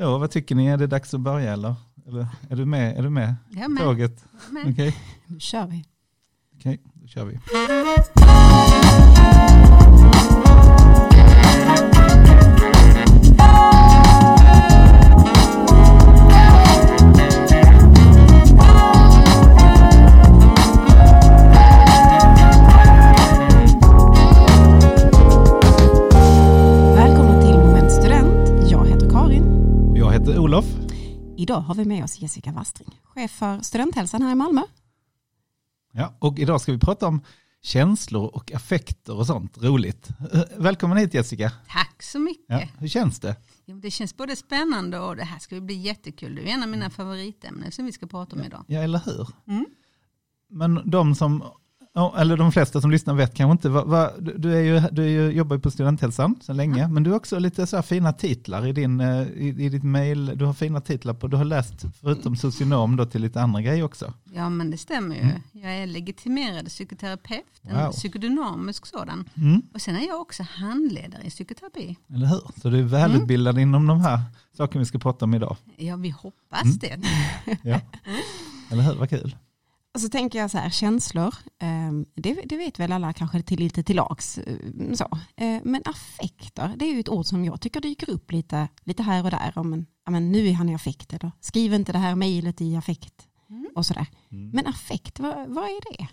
Så, vad tycker ni? Är det dags att börja eller? eller är du med? Är du med? Jag är med. Tåget? med. Okej, okay. Nu kör vi. okay, då kör vi. Idag har vi med oss Jessica Wastring, chef för studenthälsan här i Malmö. Ja, och idag ska vi prata om känslor och affekter och sånt roligt. Eh, Välkommen hit Jessica. Tack så mycket. Ja, hur känns det? Jo, Det känns både spännande och det här ska bli jättekul. Det är en av mina favoritämnen som vi ska prata om idag. Ja, eller hur? Mm. Men de som, eller de flesta som lyssnar vet kanske inte, vad, vad, du, är ju, du är ju, jobbar ju på studenthälsan sedan länge, men du har också lite så fina titlar i, din, eh, i, i ditt mail. Du har fina titlar på, du har läst förutom socionom då till lite andra grejer också. Ja men det stämmer ju. Mm. Jag är legitimerad psykoterapeut, en Wow. psykodynamisk sådan. Mm, Och sen är jag också handledare i psykoterapi. eller hur? Så du är välutbildad inom de här sakerna vi ska prata om idag. Ja vi hoppas Mm. det. Ja. Eller hur, vad kul. Och så tänker jag så här, känslor, eh, det, det vet väl alla kanske till lite till lags. eh, Så. Eh, Men affekter, det är ju ett ord som jag tycker dyker upp lite, lite här och där. Om en, ja, men nu är han i affekt, eller skriv inte det här mejlet i affekt. Mm. Och sådär. Mm. Men affekt, vad, vad är det?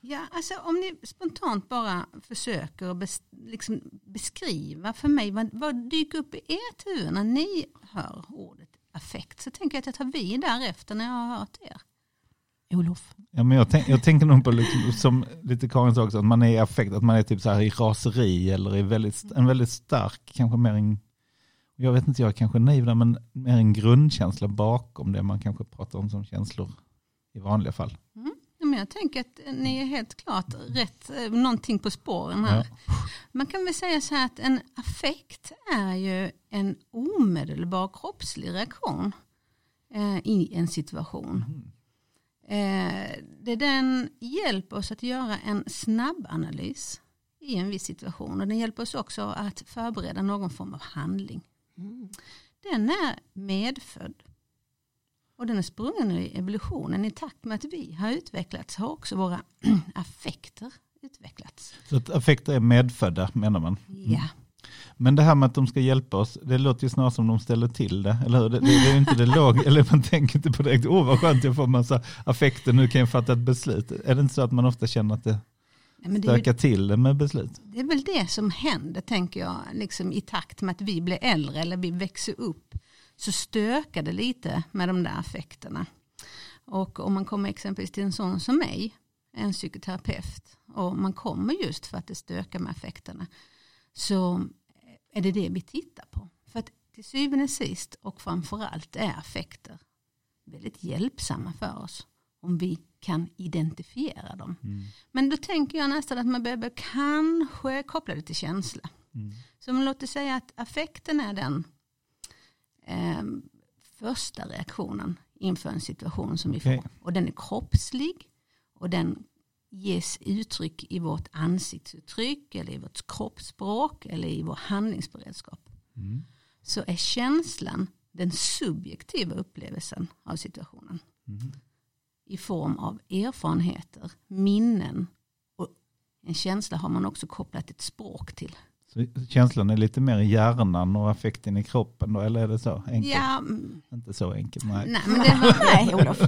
Ja, alltså om ni spontant bara försöker bes, liksom beskriva för mig vad, vad dyker upp i ert huvud när ni hör ordet affekt så tänker jag att jag tar vid därefter när jag har hört er. Olof? Ja, men jag, tänk, jag tänker nog på, liksom, som lite Karin sa också, att man är i affekt, att man är typ så här i raseri eller i väldigt, en väldigt stark, kanske mer en, jag vet inte, jag är kanske naiv där, men mer en grundkänsla bakom det man kanske pratar om som känslor i vanliga fall. Ja, Men jag tänker att ni är helt klart rätt, eh, någonting på spåren här. Man kan väl säga så här att en affekt är ju en omedelbar kroppslig reaktion eh, i en situation. Mm. Eh, det den hjälper oss att göra en snabb analys i en viss situation och den hjälper oss också att förbereda någon form av handling. Den är medfödd och den är sprungen i evolutionen i takt med att vi har utvecklats har också våra affekter utvecklats. Så att affekter är medfödda menar man. Ja. Men det här med att de ska hjälpa oss, det låter ju snarare som de ställer till det, eller hur? Det, det, det är ju inte det låg, eller man tänker inte på direkt, åh vad skönt jag får massa affekter, nu kan jag fatta ett beslut. Är det inte så att man ofta känner att det Nej, det, stökar till det med beslut? det är väl det som händer tänker jag, liksom i takt med att vi blir äldre eller vi växer upp så stökar det lite med de där affekterna. Och om man kommer exempelvis till en sån som mig, en psykoterapeut, och man kommer just för att det stökar med affekterna, så är det det vi tittar på. För att till syvende och sist och framförallt är affekter väldigt hjälpsamma för oss om vi kan identifiera dem. Men då tänker jag nästan att man behöver kanske koppla det till känsla. Mm. Så om låt oss säga att affekten är den eh, första reaktionen inför en situation som vi får. Och den är kroppslig och den ges uttryck i vårt ansiktsuttryck eller i vårt kroppsspråk eller i vår handlingsberedskap. Mm. Så är känslan den subjektiva upplevelsen av situationen Mm. i form av erfarenheter, minnen och en känsla har man också kopplat ett språk till. Så känslan är lite mer i hjärnan och affekten i kroppen då, eller är det så enkelt? Ja, mm, Inte så enkelt, nej. nej, men, det var, Nej, Olof.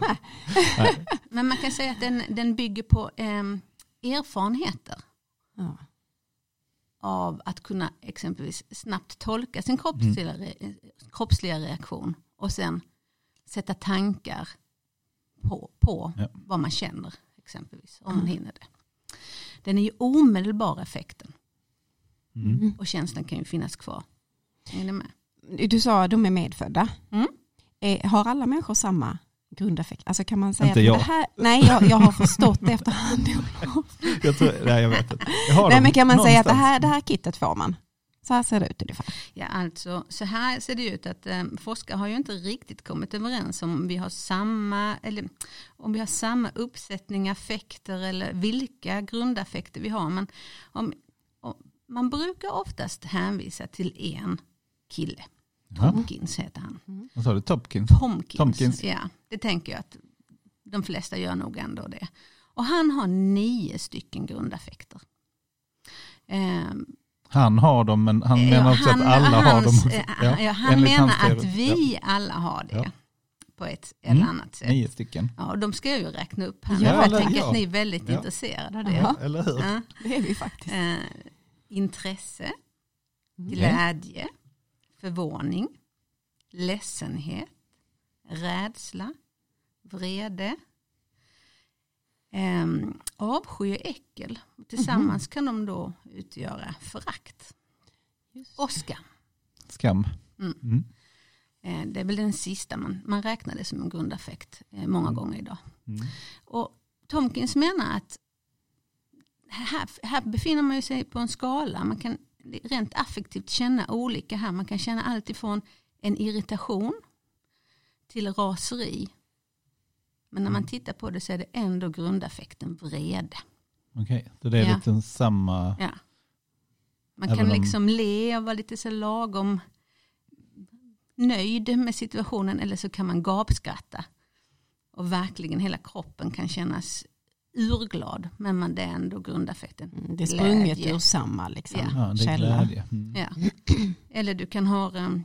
Nej. men man kan säga att den, den bygger på em, erfarenheter Ja. av att kunna exempelvis snabbt tolka sin kroppsliga, re- kroppsliga reaktion och sen sätta tankar på, på Ja. vad man känner exempelvis om man hinner det. Den är ju omedelbar effekten Mm. och känslan kan ju finnas kvar. Är ni med? Du sa att de är medfödda. Mm. Eh, har alla människor samma grundaffekt? Alltså kan man säga Inte att jag. det här, nej jag, jag har förstått det efterhand. Jag, tror, nej, jag vet inte. Jag har nej men kan man säga att det någonstans. här, det här kittet får man? Så här ser det ut ungefär. Ja, alltså så här ser det ut att eh, forskare har ju inte riktigt kommit överens om vi har samma, eller om vi har samma uppsättning affekter eller vilka grundaffekter vi har. Men om, om, man brukar oftast hänvisa till en kille Ja. Tomkins heter han. Vad sa du? Topkins? Tomkins. Tomkins. Ja, det tänker jag att de flesta gör nog ändå det. Och han har nio stycken grundaffekter. Ehm, Han har dem men han ja, menar också han- att alla har hans- dem. också. eh, ja, han menar att vi alla har det Ja. på ett eller Mm, annat sätt. Nio stycken. Ja, och de ska jag ju räkna upp här. Ja, jag eller- tänker ja. att ni är väldigt Ja. intresserade av det. Eller hur? Ja. Det är vi faktiskt. Eh, intresse, Mm. glädje, förvåning, ledsenhet, rädsla, vrede, eh, avsky och äckel. Tillsammans kan de då utgöra förakt och skam. Skam. Mm. Mm. Eh, det är väl den sista man, man räknar det som en grundaffekt eh, många gånger idag. Mm. Och Tomkins menar att här, här befinner man sig på en skala. Man kan rent affektivt känna olika här. Man kan känna allt ifrån en irritation till raseri. Men när man tittar på det så är det ändå grundaffekten vrede. Okej, så det är Ja. lite samma. Ja. Man kan om- liksom le och vara lite så lagom nöjd med situationen eller så kan man gapskratta. Och verkligen hela kroppen kan kännas urglad men man, det är ändå grundaffekten. Mm, Det är sprunget ur samma liksom, Ja. Ja, det är källa. Mm. Ja. Eller du kan ha um,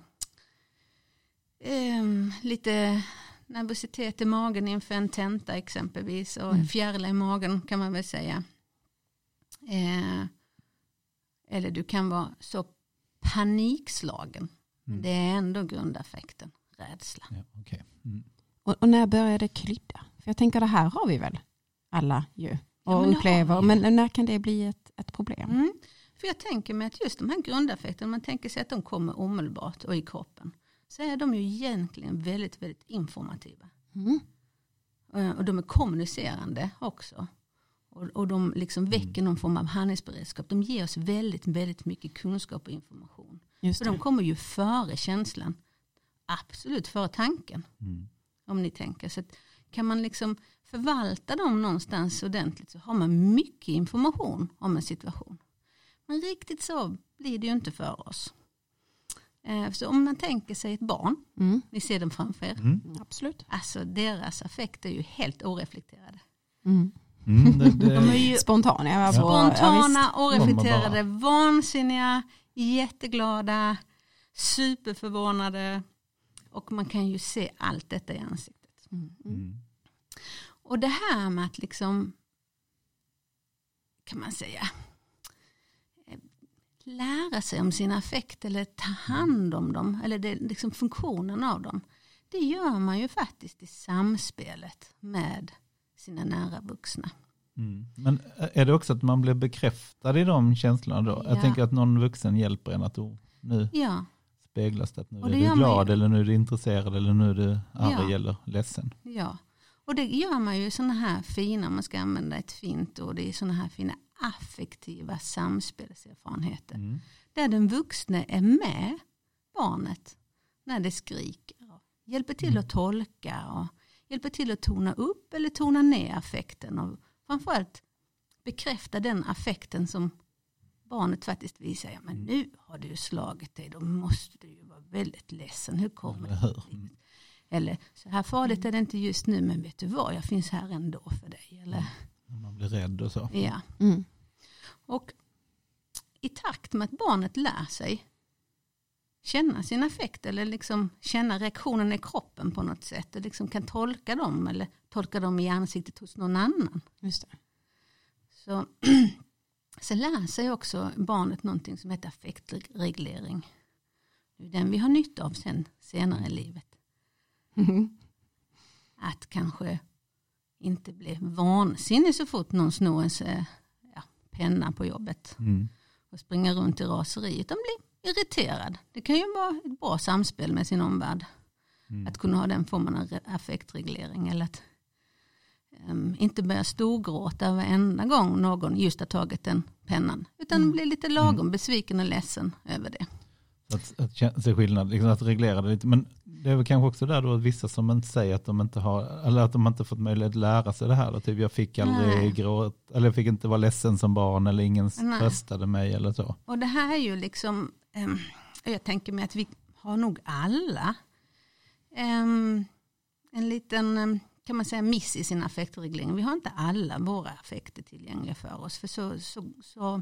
um, lite nervositet i magen inför en tenta exempelvis och Mm. fjärilar i magen kan man väl säga. Eh, eller du kan vara så panikslagen. Mm. Det är ändå grundaffekten, rädsla. Ja, okej. Mm. Och, och när börjar det krydda? För jag tänker det här har vi väl alla ju. Och Ja, men upplever. Men när kan det bli ett, ett problem? Mm. För jag tänker mig att just de här grundaffekterna, man tänker sig att de kommer omedelbart och i kroppen. Så är de ju egentligen väldigt, väldigt informativa. Mm. Eh, Och de är kommunicerande också. Och, och de liksom väcker någon form av handlingsberedskap. De ger oss väldigt, väldigt mycket kunskap och information. För de kommer ju före känslan. Absolut före tanken. Mm. Om ni tänker. Så att kan man liksom förvalta dem någonstans ordentligt så har man mycket information om en situation. Men riktigt så blir det ju inte för oss. Eh, Så om man tänker sig ett barn, Mm. ni ser dem framför er. Mm. Absolut. Alltså deras affekter är ju helt oreflekterade. Mm. Mm, det, det, De är ju Spontana. Ja, spontana, Ja, oreflekterade, vansinniga, jätteglada, superförvånade. Och man kan ju se allt detta i ansiktet. visst. Mm. Och det här med att liksom, kan man säga, eh, lära sig om sina affekter eller ta hand om dem, eller det, liksom funktionen av dem. Det gör man ju faktiskt i samspelet med sina nära vuxna. Mm. Men är det också att man blir bekräftad i de känslorna då? Ja. Jag tänker att någon vuxen hjälper en att oh, nu Ja, speglas det att nu är du glad eller nu är du intresserad eller nu är du arg Ja. eller ledsen. ja. Och det gör man ju i sådana här fina, om man ska använda ett fint ord, det är sådana här fina affektiva samspelserfarenheter. Mm. Där den vuxne är med barnet när det skriker. Och hjälper till att tolka och hjälper till att tona upp eller tona ner affekten. Och framförallt bekräfta den affekten som barnet faktiskt visar. Ja, men nu har du slagit dig, då måste du ju vara väldigt ledsen. Hur kommer det? Mm. Eller så här farligt är det inte just nu, men vet du vad, jag finns här ändå för dig. Eller, Man blir rädd och så. ja. Mm. Och i takt med att barnet lär sig känna sin affekt eller liksom känna reaktionen i kroppen på något sätt och liksom kan tolka dem eller tolka dem i ansiktet hos någon annan. Just det. Så, så lär sig också barnet någonting som heter affektreglering. Det är den vi har nytta av sen, senare i livet. Mm. Att kanske inte bli vansinnig så fort någon snor ens eh, ja, penna på jobbet. Mm. och springa runt i raseri utan bli irriterad. Det kan ju vara ett bra samspel med sin omvärld. Mm. Att kunna ha den formen av re- affektreglering eller att ehm, inte börja storgråta varenda gång någon just har tagit den pennan. Utan Mm. bli lite lagom besviken och ledsen över det. Att, att se skillnad, liksom att reglera det lite. Men det är väl kanske också där då att vissa som inte säger att de inte har, eller att de inte fått möjlighet att lära sig det här. Då. Typ jag fick aldrig Nej. gråt, eller jag fick inte vara ledsen som barn eller ingen Nej. tröstade mig eller så. Och det här är ju liksom, ehm, jag tänker mig att vi har nog alla em, en liten em, kan man säga miss i sin affektreglering. Vi har inte alla våra affekter tillgängliga för oss. För så, så, så,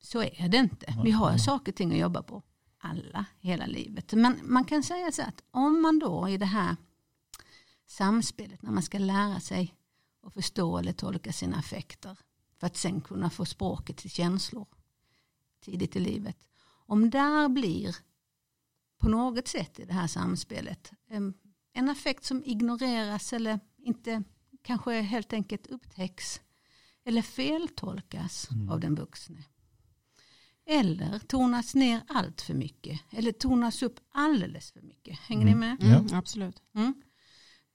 så är det inte. Vi har saker och ting att jobba på alla hela livet. Men man kan säga så att om man då i det här samspelet när man ska lära sig att förstå eller tolka sina affekter för att sen kunna få språket till känslor tidigt i livet. Om där blir på något sätt i det här samspelet en affekt som ignoreras eller inte kanske helt enkelt upptäcks eller feltolkas Mm. av den vuxne. Eller tonas ner allt för mycket eller tonas upp alldeles för mycket. Hänger Mm. ni med? Mm, Ja. Absolut. Mm.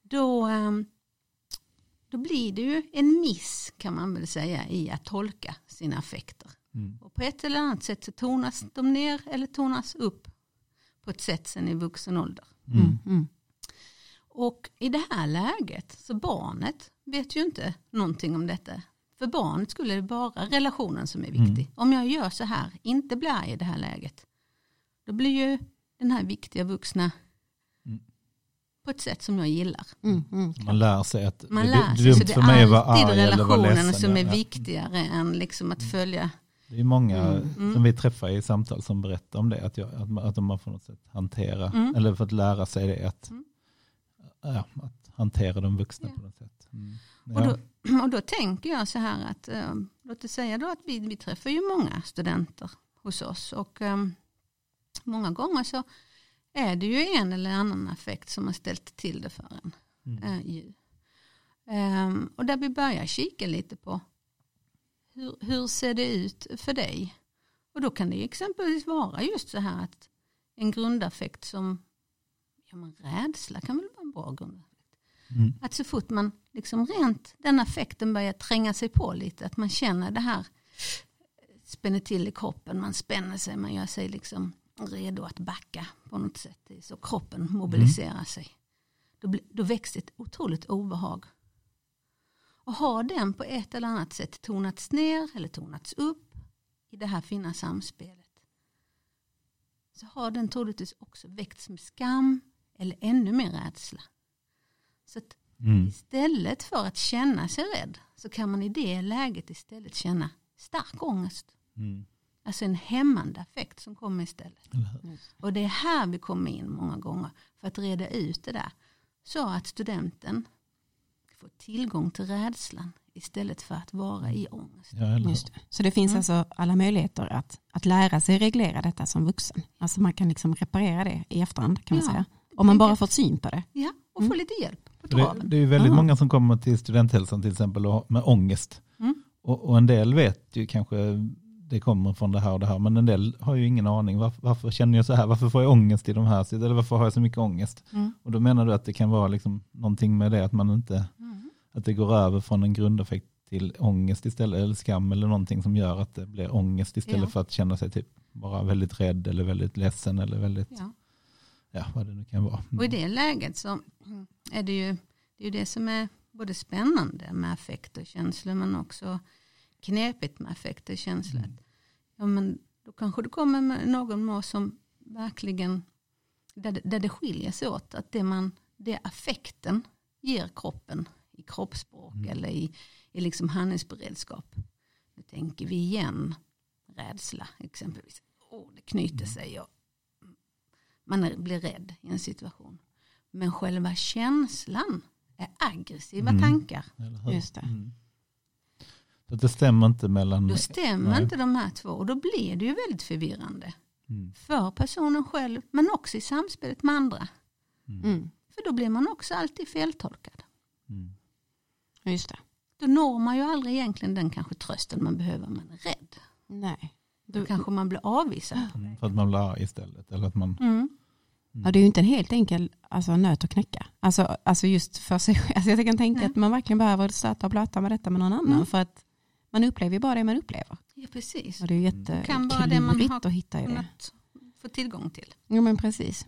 Då, ehm, då blir det ju en miss kan man väl säga i att tolka sina affekter. Mm. Och på ett eller annat sätt så tonas de ner eller tonas upp på ett sätt sen i vuxen ålder. Mm. Mm. Mm. Och i det här läget så barnet vet ju inte någonting om detta. För barnet skulle det vara relationen som är viktig. Om jag gör så här, inte blir arg i det här läget. Då blir ju den här viktiga vuxna Mm. på ett sätt som jag gillar. Mm. Mm. Man lär sig att Man det är dumt så det för mig att vara arg eller vara relationen ledsen. som är Ja. viktigare än liksom att följa. Det är många Mm. som vi träffar i samtal som berättar om det. Att, jag, att, man- att de har på något sätt hantera, Mm. eller fått lära sig det. Att, Mm. ja, att hantera de vuxna Ja. på något sätt. Mm. Och, Ja. då, och då tänker jag så här att, eh, låt oss säga då att vi, vi träffar ju många studenter hos oss. Och eh, många gånger så är det ju en eller annan affekt som har ställt till det för en. Mm. eh, ju. Ehm, och där vi börjar kika lite på hur, hur ser det ut för dig? Och då kan det ju exempelvis vara just så här att en grundaffekt som ja, men rädsla kan väl vara en bra grundaffekt. Mm. Att så fort man liksom rent den affekten börjar tränga sig på lite, att man känner det här spänner till i kroppen, man spänner sig, man gör sig liksom redo att backa på något sätt. Så kroppen mobiliserar sig. Då, då växer ett otroligt obehag. Och har den på ett eller annat sätt tonats ner eller tonats upp i det här fina samspelet så har den troligtvis också väckts med skam eller ännu mer rädsla. Så att Mm. istället för att känna sig rädd så kan man i det läget istället känna stark ångest. Mm. Alltså en hämmande affekt som kommer istället. Hur? Och det är här vi kommer in många gånger för att reda ut det där. Så att studenten får tillgång till rädslan istället för att vara i ångest. Ja, det. Så det finns Mm. alltså alla möjligheter att, att lära sig reglera detta som vuxen. Alltså man kan liksom reparera det i efterhand kan man Ja, säga. Om man bara fått syn på det. Ja, och få Mm. lite hjälp det, det är väldigt Ah. många som kommer till studenthälsan till exempel och, med ångest. Mm. Och, och en del vet ju kanske det kommer från det här och det här, men en del har ju ingen aning. Varför, varför känner jag så här? Varför får jag ångest i de här? Eller varför har jag så mycket ångest? Mm. Och då menar du att det kan vara liksom någonting med det, att man inte, Mm. att det går över från en grundeffekt till ångest istället, eller skam eller någonting som gör att det blir ångest istället Ja. för att känna sig typ bara väldigt rädd eller väldigt ledsen eller väldigt, ja, Ja. vad det nu kan vara. Och i det läget så är det ju det, är det som är både spännande med affekt och känslor men också knepigt med affekt och känslor. Mm. Ja, men då kanske du kommer med någon mål som verkligen, där det, där det skiljer sig åt, att det, man, det affekten ger kroppen i kroppsspråk Mm. eller i, i liksom handlingsberedskap. Nu tänker vi igen rädsla exempelvis. Oh, det knyter Mm. sig och man är, blir rädd i en situation. Men själva känslan är aggressiva Mm. tankar. Just det. Mm. Så det stämmer inte mellan... Då stämmer Nej. inte de här två och då blir det ju väldigt förvirrande. Mm. För personen själv men också i samspelet med andra. Mm. Mm. För då blir man också alltid feltolkad. Mm. Just det. Då når man ju aldrig egentligen den kanske trösten man behöver. Man är rädd. Nej. Då Du, kanske man blir avvisad. Mm. För att man blir arg istället. Eller att man... Mm. ja, det är ju inte en helt enkel alltså, nöt att knäcka. Alltså, alltså just för sig alltså Jag kan tänka Nej. att man verkligen behöver stöta och blöta med detta med någon annan. Mm. För att man upplever ju bara det man upplever. Ja precis. Och det är ju Mm. Kan vara det man har jätteklurigt att hitta i det. Få tillgång till. Jo men precis.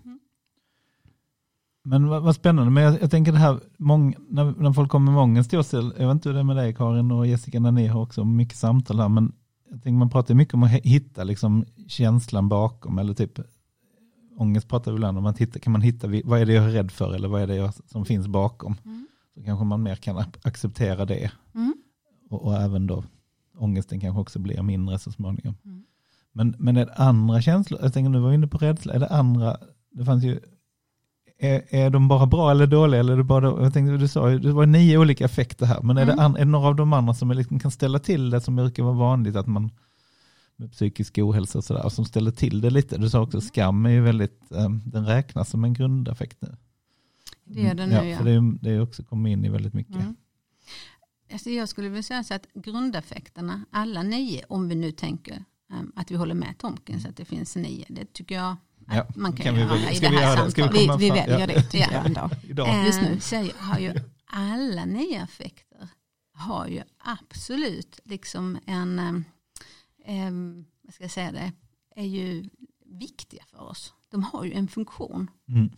Men vad, vad spännande. Men jag, jag tänker det här, mång, när, när folk kommer med ångest till oss, jag vet inte hur det är med dig Karin och Jessica, när ni har också mycket samtal här, men jag tänker man pratar mycket om att hitta liksom känslan bakom, eller typ ångest pratar vi ibland om, att hitta, kan man hitta, vad är det jag är rädd för eller vad är det jag, som finns bakom? Mm. Så kanske man mer kan acceptera det. Mm. Och, och även då ångesten kanske också blir mindre så småningom. Mm. Men, men är det andra känslor, jag tänker nu var vi inne på rädsla, är det andra, det fanns ju, är, är de bara bra eller dåliga? Eller är det, bara, jag tänkte, du sa det var nio olika effekter här, men är, Mm. det, an, är det några av de andra som liksom kan ställa till det som brukar vara vanligt att man med psykisk ohälsa och sådär, som ställer till det lite. Du sa också skam är ju väldigt, um, den räknas som en grundeffekt nu. Det är den nu, ja. ja. För det det också kommit in i väldigt mycket. Mm. Alltså jag skulle vilja säga så att grundeffekterna, alla nio, om vi nu tänker um, att vi håller med Tomkins att det finns nio, det tycker jag Ja, man kan, kan vi göra i ska det vi här göra det? Ska vi samtalet. Vi, vi fram- väljer ja. det Ja. ändå. Idag. just nu. Så har ju alla nio effekter har ju absolut liksom en, um, um, vad ska jag säga det, är ju viktiga för oss. De har ju en funktion. Mm.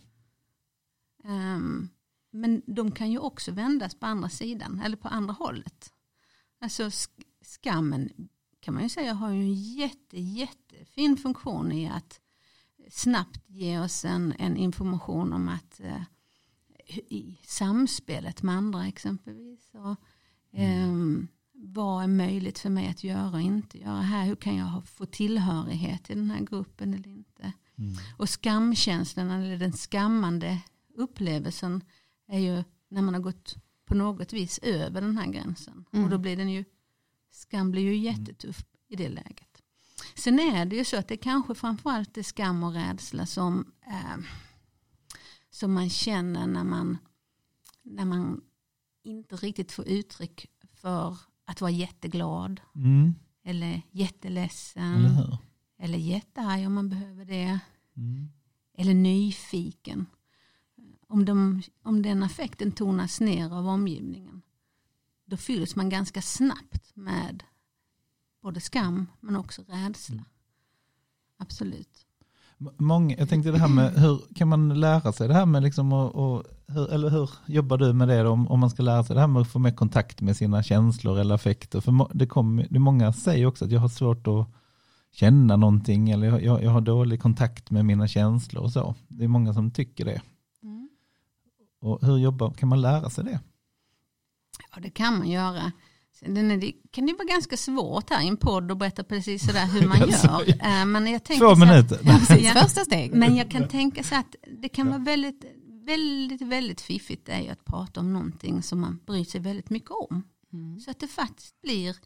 Ehm, men de kan ju också vändas på andra sidan eller på andra hållet. Alltså sk- skammen kan man ju säga har ju en jätte, jättefin funktion i att snabbt ge oss en, en information om att eh, i samspelet med andra exempelvis. Och, ehm, vad är möjligt för mig att göra och inte göra här? Hur kan jag få tillhörighet till den här gruppen eller inte? Mm. Och skamkänslan eller den skammande upplevelsen är ju när man har gått på något vis över den här gränsen. Mm. Och då blir den ju, skam blir ju jättetuff i det läget. Sen är det ju så att det kanske framförallt är skam och rädsla som, eh, som man känner när man, när man inte riktigt får uttryck för att vara jätteglad Mm. eller jätteledsen Eller eller jättearg om man behöver det Mm. eller nyfiken. Om, de, om den affekten tonas ner av omgivningen då fylls man ganska snabbt med både skam men också rädsla. Absolut. Många, jag tänkte det här med hur kan man lära sig det här med liksom och, och hur, eller hur jobbar du med det då, om, om man ska lära sig det här med att få mer kontakt med sina känslor eller affekter? För det, kom, det många säger också att jag har svårt att känna någonting eller jag, jag, jag har dålig kontakt med mina känslor och så. Det är många som tycker det. Mm. Och hur jobbar, kan man lära sig det? Ja det kan man göra. Den är, det kan det vara ganska svårt här i en podd att berätta precis sådär hur man gör. Eh, Men jag tänker Två så att- minuter. Ja. Första steg. Men jag kan tänka så att det kan Ja. vara väldigt, väldigt, väldigt fiffigt det är ju att prata om någonting som man bryr sig väldigt mycket om. Mm. Så att det faktiskt blir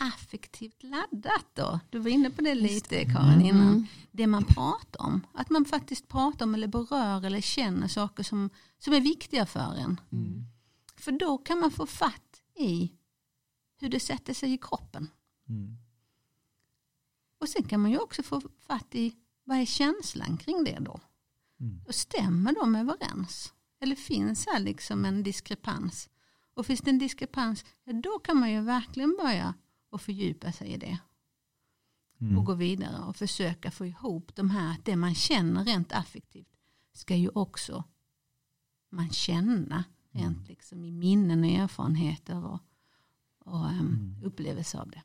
affektivt laddat då. Du var inne på det lite Karin innan. Mm. Det man pratar om. Att man faktiskt pratar om eller berör eller känner saker som, som är viktiga för en. Mm. För då kan man få fatt i hur det sätter sig i kroppen. Mm. Och sen kan man ju också få fatt i vad är känslan kring det då. Mm. Och stämmer de överens? Eller finns här liksom en diskrepans? Och finns det en diskrepans, då kan man ju verkligen börja och fördjupa sig i det. Mm. Och gå vidare och försöka få ihop de här, att det man känner rent affektivt ska ju också man känna rent liksom i minnen och erfarenheter och, och um, Mm. upplevelser av det.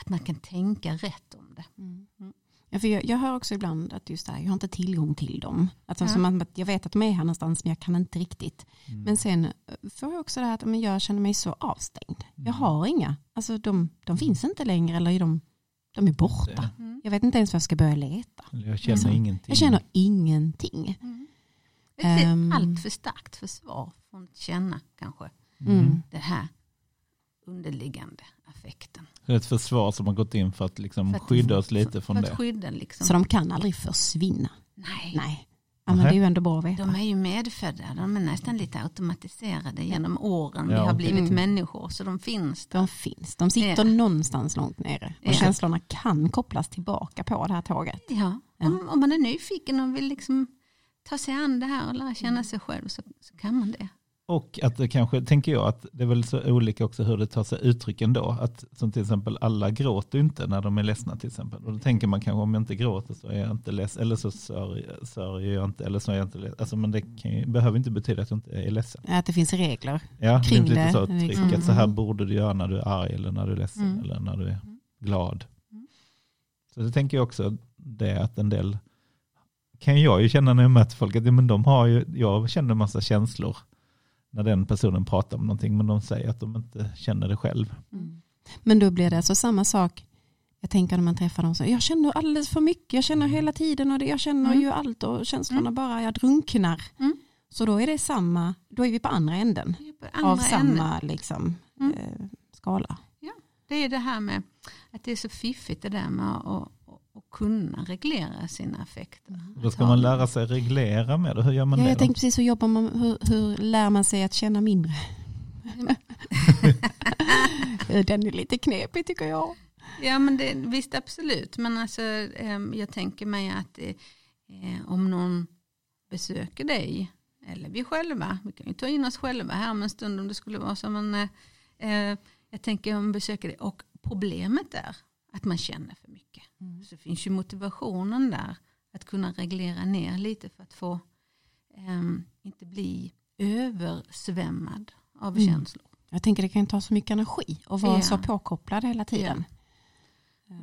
Att man kan tänka rätt om det. Mm. Mm. Ja, för jag, jag hör också ibland att just det här, jag har inte tillgång till dem. Alltså, Ja. som att jag vet att de är här någonstans men jag kan inte riktigt. Mm. Men sen eh, får jag också det här att men jag känner mig så avstängd. Mm. Jag har inga, alltså de, de finns inte längre eller de, de är borta. Mm. Jag vet inte ens var jag ska börja leta. Jag känner Alltså, ingenting. Jag känner ingenting. Mm. Det är ett allt för starkt försvar från att känna kanske Mm. det här underliggande affekten. Det är ett försvar som har gått in för att liksom För att- skydda oss lite från för det. att skydda liksom. Så de kan aldrig försvinna. Nej, Nej. Ja, men det är ju ändå bra att veta. de är ju medfödda. De är nästan lite automatiserade genom åren vi Ja. har blivit Mm. människor. Så de finns där. De finns. De sitter Ja. någonstans långt nere. Och Ja. känslorna kan kopplas tillbaka på det här tåget. Ja. Ja. Om, om man är nyfiken och vill liksom ta sig an det här och lära känna sig själv så, så kan man det. Och att det kanske, tänker jag, att det är väl så olika också hur det tar sig uttryck ändå. Att som till exempel alla gråter inte när de är ledsna till exempel. Och då tänker man kanske om jag inte gråter så är jag inte ledsen. Eller så sörjer, jag inte. Eller så är jag inte ledsen. Alltså, men det kan behöver inte betyda att jag inte är ledsen. Att det finns regler. Ja, Kring det är lite det, så tryck. liksom. Att så här Mm. borde du göra när du är arg eller när du är ledsen Mm. eller när du är Mm. glad. Mm. Så det tänker jag också det att en del kan jag ju känna när jag möter folk att ja, men de har ju, jag känner en massa känslor när den personen pratar om någonting men de säger att de inte känner det själv. Mm. Men då blir det alltså samma sak, jag tänker när man träffar dem, så jag känner alldeles för mycket, jag känner hela tiden och det, jag känner Mm. ju allt och känslorna Mm. bara, jag drunknar. Mm. Så då är det samma, då är vi på andra änden Det är på andra av samma änden. liksom, Mm. eh, skala. Det är det här med att det är så fiffigt det där med att, att kunna reglera sina affekter. Då ska man lära sig reglera med det. Hur gör man Ja, det? jag då? tänkte precis, hur jobbar man, hur, hur lär man sig att känna mindre? Den är lite knepig tycker jag. Ja men det, visst absolut. Men alltså, ehm, jag tänker mig att eh, eh, om någon besöker dig eller vi själva, vi kan ju ta in oss själva här om en stund om det skulle vara så. Men, eh, jag tänker om besöker dig och problemet är att man känner för mycket. Så finns ju motivationen där att kunna reglera ner lite för att få ehm, inte bli översvämmad av Mm. känslor. Jag tänker det kan ta så mycket energi och vara Ja. så påkopplad hela tiden.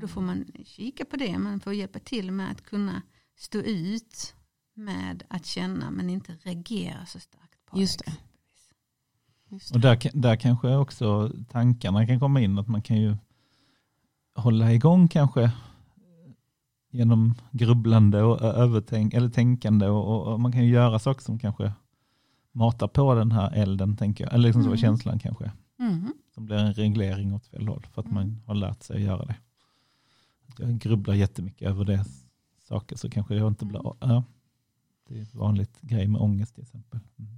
Då får man kika på det, man får hjälpa till med att kunna stå ut med att känna men inte reagera så starkt på Just det. Just Och där, där kanske också tankarna kan komma in. Att man kan ju hålla igång kanske genom grubblande och övertänk, eller tänkande. Och, och, man kan ju göra saker som kanske matar på den här elden, tänker jag. Eller liksom så Mm. känslan kanske. Mhm. Som blir en reglering åt fel håll för att man har lärt sig att göra det. Jag grubblar jättemycket över det saker så kanske jag inte blir... Ja, det är ett vanligt grej med ångest till exempel. Mm.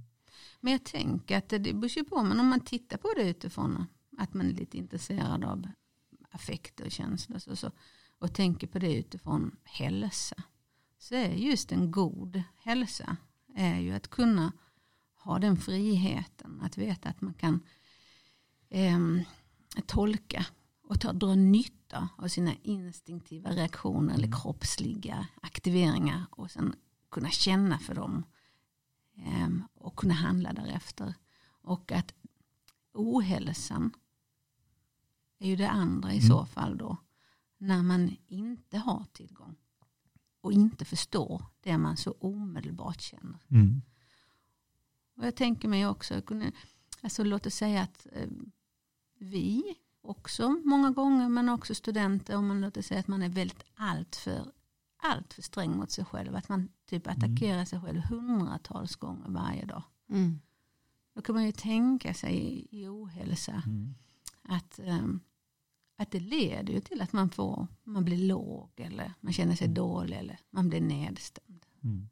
Men jag tänker att det beror ju på, men om man tittar på det utifrån att man är lite intresserad av affekter och känslor så, så, och tänker på det utifrån hälsa så är just en god hälsa är ju att kunna ha den friheten att veta att man kan ehm, tolka och ta, dra nytta av sina instinktiva reaktioner eller kroppsliga aktiveringar och sen kunna känna för dem ehm, och kunna handla därefter. Och att ohälsan är ju det andra i Mm. så fall då. När man inte har tillgång och inte förstår det man så omedelbart känner. Mm. Och jag tänker mig också, jag kunde- alltså låt oss säga att eh, vi också många gånger, men också studenter, om man låter säga att man är väldigt allt för, allt för sträng mot sig själv, att man typ attackerar sig själv hundratals gånger varje dag. Mm. Då kan man ju tänka sig i, ohälsa Mm. att, ehm, att det leder ju till att man, får, man blir låg eller man känner sig dålig eller man blir nedstämd. Mm.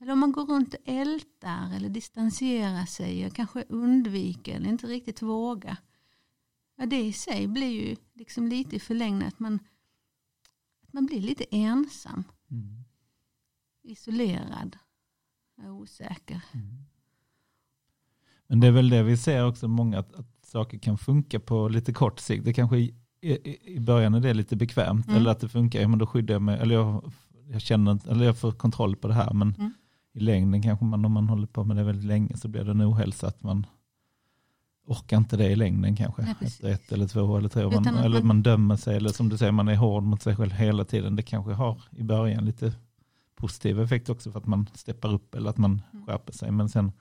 Eller om man går runt och ältar eller distanserar sig och kanske undviker eller inte riktigt vågar. Ja, det i sig blir ju liksom lite i förlängningen att man, att man blir lite ensam, Mm. isolerad och osäker. Mm. Men det är väl det vi ser också många att, att saker kan funka på lite kort sikt. Det kanske i, början är det lite bekvämt Mm. eller att det funkar, ja, men då skyddar jag mig, eller jag, jag känner eller jag får kontroll på det här men Mm. i längden kanske man om man håller på med det väldigt länge så blir det en ohälsa att man orkar inte det i längden kanske. Nej. Efter ett eller två eller tre år. Man, eller man- man dömer sig eller som du säger man är hård mot sig själv hela tiden. Det kanske har i början lite positiv effekt också för att man steppar upp eller att man Mm. skärper sig. Men sen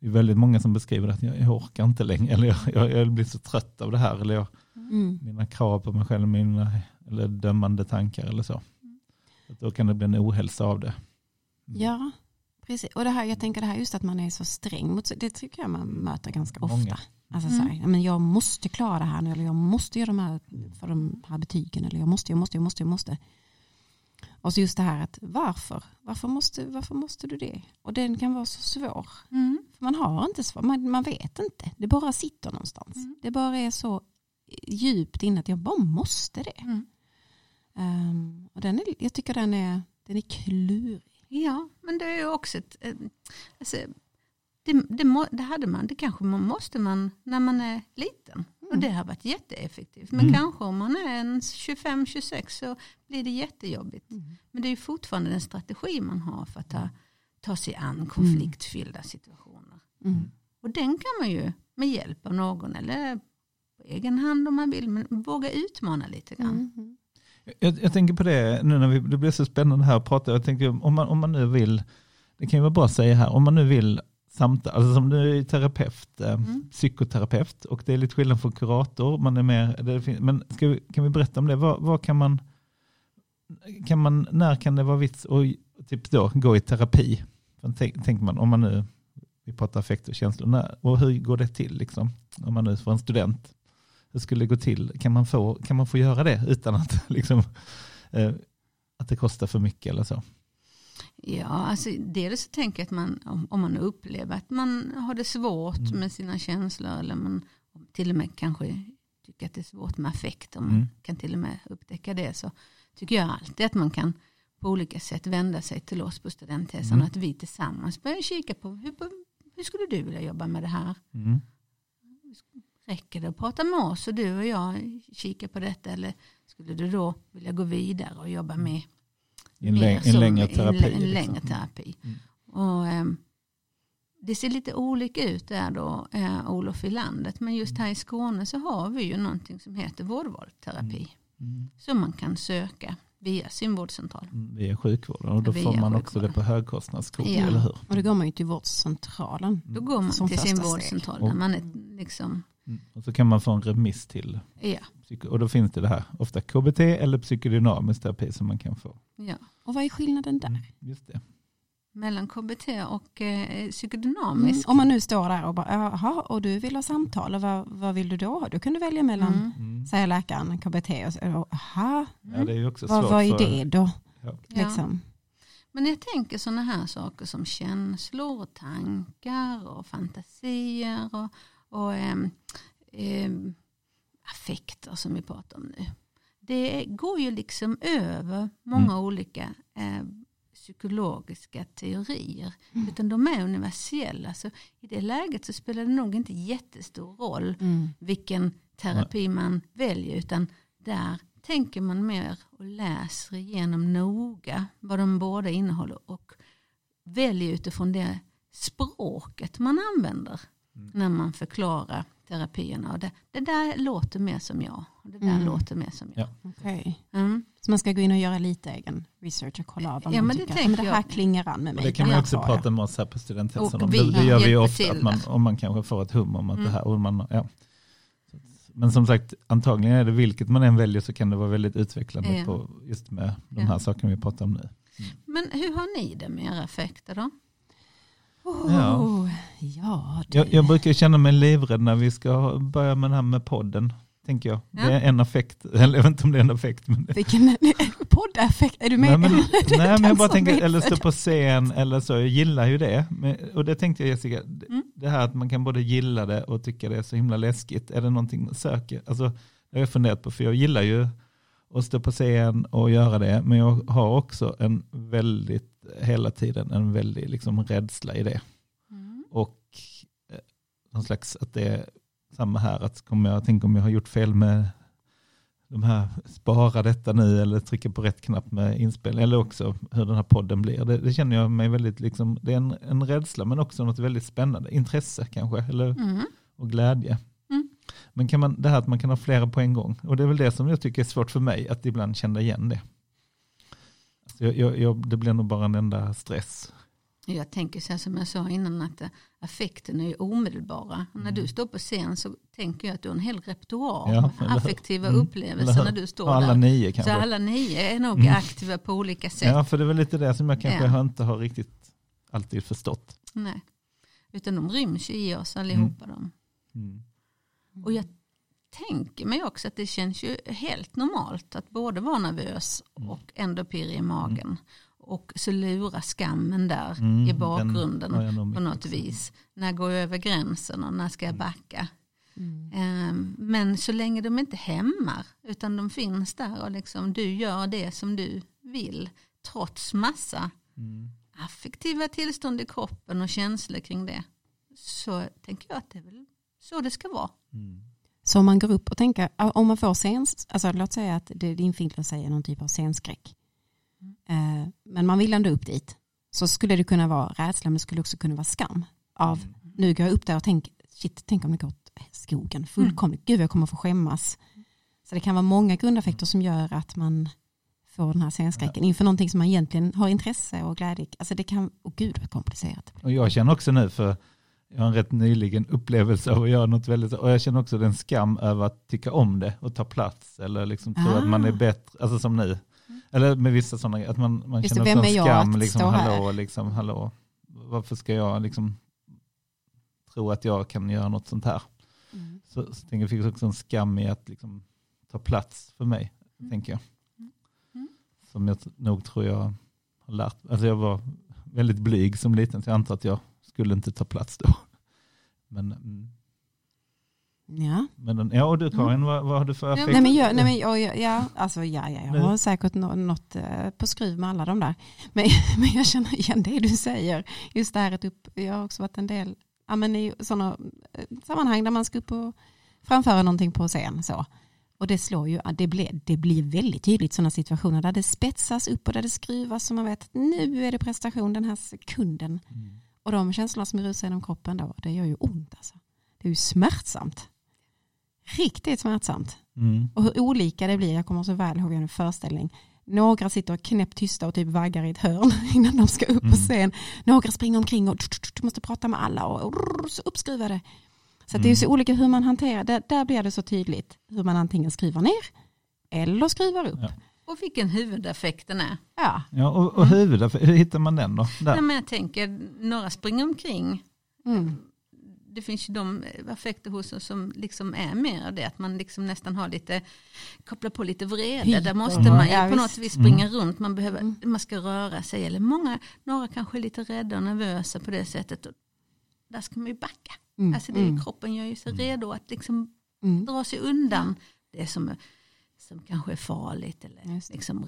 det är väldigt många som beskriver att jag, jag orkar inte längre eller jag, jag, jag blir så trött av det här eller jag, Mm. mina krav på mig själv, mina eller dömande tankar eller så. Att då kan det bli en ohälsa av det. Mm. Ja, precis. Och det här, jag tänker det här just att man är så sträng mot det tycker jag man möter ganska Många. ofta. Alltså Mm. så här, men jag måste klara det här nu, eller jag måste göra de här, för de här betygen, eller jag måste, jag måste, jag måste, jag måste. Och så just det här att varför? Varför måste, varför måste du det? Och den kan vara så svår. Mm. För man har inte svar, man, man vet inte. Det bara sitter någonstans. Mm. Det bara är så djupt inne att jag bara måste det. Mm. Ehm, och den är, jag tycker den är, den är klurig. Ja, men det är ju också ett... eh, Alltså, det, det, det hade man, det kanske man måste man när man är liten. Och det har varit jätteeffektivt. Men Mm. kanske om man är en 25-26 så blir det jättejobbigt. Men det är ju fortfarande en strategi man har för att ta, ta sig an konfliktfyllda situationer. Mm. Och den kan man ju med hjälp av någon eller på egen hand om man vill, men våga utmana lite grann. Mm. Jag, jag tänker på det nu när vi, det blir så spännande här att prata. Jag tänker om man, om man nu vill, det kan ju vara bra att säga här, om man nu vill samtal, alltså som du är terapeut, eh, Mm. psykoterapeut och det är lite skillnad från kurator, man är mer, men vi, kan vi berätta om det? Vad, vad kan man, kan man, när kan det vara vits att typ då, gå i terapi? Tänk, tänker man, om man nu, vi pratar affekt och känslor, när, och hur går det till liksom? Om man nu får en student, hur skulle det gå till? Kan man få, kan man få göra det utan att, liksom, eh, att det kostar för mycket eller så? Ja, alltså dels så tänker jag att man, om, om man upplever att man har det svårt Mm. med sina känslor eller man till och med kanske tycker att det är svårt med affekt, om Mm. man kan till och med upptäcka det, så tycker jag alltid att man kan på olika sätt vända sig till oss på studenthälsan Mm. och att vi tillsammans börjar kika på hur, hur skulle du vilja jobba med det här? Mm. Räcker det att prata med oss och du och jag kika på detta eller skulle du då vilja gå vidare och jobba med I en, läng, en som- längre en terapi. En, liksom. längre terapi. Mm. Och, ehm, det ser lite olika ut där då, eh, Olof i landet. Men just här i Skåne så har vi ju någonting som heter vårdvalsterapi. Mm. Som man kan söka via sin vårdcentral. Mm, Via sjukvården och då Via får man också det på högkostnadskort, Ja. eller hur? Och då går man ju till vårdcentralen. Då går man till sin vårdcentral. Där man är liksom, Mm. Och så kan man få en remiss till, ja, och då finns det det här, ofta KBT eller psykodynamisk terapi som man kan få. ja. Och vad är skillnaden där? Mm, Just det. Mellan KBT och eh, Mm. psykodynamisk. Om man nu står där och bara, jaha, och du vill ha samtal, och vad, vad vill du då ha? Du kan du välja mellan, Mm. Mm. säger läkaren, KBT, och jaha, Ja, det är ju också vad, vad är det då? Ja. Ja. Liksom. Men jag tänker sådana här saker som känslor och tankar och fantasier och, och ehm, ehm, affekter som vi pratar om nu. Det går ju liksom över många Mm. olika eh, psykologiska teorier. Mm. Utan de är universella. Så I det läget så spelar det nog inte jättestor roll Mm. vilken terapi man väljer. Utan där tänker man mer och läser igenom noga vad de båda innehåller och väljer utifrån det språket man använder Mm. när man förklarar terapierna. Och det, det där låter mer som jag. Och det där Mm. låter mer som jag. Ja. Okej. Mm. Så man ska gå in och göra lite egen research och kolla vad Ja, man men det tycker. tänker men det här jag. klingar an med Och mig. det kan man också jag. prata med oss här på studenthälsan Och om. vi Det, det gör vi ofta, att man, om man kanske får ett hum om att Mm. det här. Och man, ja. Men som sagt, antagligen är det vilket man än väljer så kan det vara väldigt utvecklande Ja. på just med de Ja. här sakerna vi pratar om nu. Men hur har ni det med era effekter då? Oh, Ja. ja. Jag, jag brukar känna mig livrädd när vi ska börja med det här med podden. Tänker jag. Ja. Det är en effekt, eller jag vet inte om det är en effekt. Men det, Vilken poddeffekt, är du med? nej, men, nej, men jag bara tänker, eller stå på scen eller så. Jag gillar ju det. Och det tänkte jag Jessica, Mm. det här att man kan både gilla det och tycka det är så himla läskigt. Är det någonting man söker? Alltså, det har jag funderat på, för jag gillar ju att stå på scen och göra det. Men jag har också en väldigt, hela tiden en väldig liksom, rädsla i det. Mm. Och eh, någon slags att det är samma här, att kommer jag, tänk om jag har gjort fel med de här, spara detta nu eller trycka på rätt knapp med inspelning, eller också hur den här podden blir. Det, det känner jag mig väldigt, liksom, det är en, en rädsla men också något väldigt spännande, intresse kanske, eller, Mm. och glädje. Mm. Men kan man, det här att man kan ha flera på en gång, och det är väl det som jag tycker är svårt för mig, att ibland känna igen det. Alltså jag, jag, jag, det blir nog bara en enda stress. Jag tänker så här som jag sa innan att eh, affekten är omedelbara. När Mm. du står på scen så tänker jag att du har en hel repertoar Ja, eller affektiva Mm, upplevelser eller när du står alla där. nio Så kanske. alla nio är nog Mm. aktiva på olika sätt. Ja, för det är väl lite det som jag kanske Ja. inte har riktigt alltid förstått. Nej. Utan de ryms ju i oss allihopa. De. Mm. Och jag tänker mig också att det känns ju helt normalt att både vara nervös Mm. och ändå pirra i magen. Och så lurar skammen där Mm, i den bakgrunden på något också. vis. När går jag över gränsen och när ska jag Mm. backa? Mm. Ehm, Men så länge de inte hämmar utan de finns där och liksom du gör det som du vill trots massa Mm. affektiva tillstånd i kroppen och känslor kring det så tänker jag att det är väl så det ska vara. Mm. Så om man går upp och tänker, om man får scens, alltså låt säga att det, din film säger någon typ av scenskräck. Eh, men man vill ändå upp dit. Så skulle det kunna vara rädsla men det skulle också kunna vara skam. Av, Mm. nu går jag upp där och tänker, shit, tänk om det går åt skogen fullkomligt. Gud jag kommer få skämmas. Så det kan vara många grundaffekter som gör att man får den här scenskräcken inför någonting som man egentligen har intresse och glädje Alltså det kan, åh gud vad komplicerat. Och jag känner också nu, för jag har en rätt nyligen upplevelse av att göra något väldigt, och jag känner också den skam över att tycka om det och ta plats eller liksom tro Ah. att man är bättre, alltså som nu. Eller med vissa sådana, att man, man Just känner det, en skam, liksom, här? hallå, liksom, hallå, varför ska jag liksom tro att jag kan göra något sånt här? Mm. Så, så tänker jag, finns också en skam i att liksom ta plats för mig, tänker jag. Mm. Som jag nog tror jag har lärt Alltså jag var väldigt blyg som liten, så jag antar att jag skulle inte ta plats då. Men, mm, Ja. men ja, och du Karin, vad, vad har du för affekt? Nej men, jag, nej, men jag, ja, alltså, ja, ja, jag har säkert nå- något eh, på skruv med alla de där. Men, men jag känner igen det du säger. Just det här att upp, jag har också varit en del ja, men i sådana eh, sammanhang där man ska upp och framföra någonting på scen. Så. Och det slår ju, det blir, det blir väldigt tydligt sådana situationer där det spetsas upp och där det skruvas så man vet att nu är det prestation den här sekunden. Mm. Och de känslorna som rusar genom kroppen då, det gör ju ont alltså. Det är ju smärtsamt. Riktigt smärtsamt. Mm. Och hur olika det blir, jag kommer så väl ihåg en föreställning. Några sitter knäppt tysta och typ vaggar i ett hörn innan de ska upp Mm. på scen. Några springer omkring och måste prata med alla och så uppskruvade. Så att det är ju så Mm. olika hur man hanterar det. Där blir det så tydligt hur man antingen skruvar ner eller skruvar upp. Ja. Och vilken huvudaffekten är. Ja. Ja, och, och huvudet, hur hittar man den då? Nej, Där. men jag tänker, några springer omkring. Mm. Det finns ju de affekter hos oss som liksom är mer av det. Att man liksom nästan har lite, kopplar på lite vrede. Där måste man ju ja, på något vis springa Mm. runt. Man, behöver, Mm. man ska röra sig. Eller många, några kanske är lite rädda och nervösa på det sättet. Och där ska man ju backa. Mm. Alltså det är, Mm. Kroppen gör ju sig redo att liksom Mm. dra sig undan det som, som kanske är farligt. Eller liksom,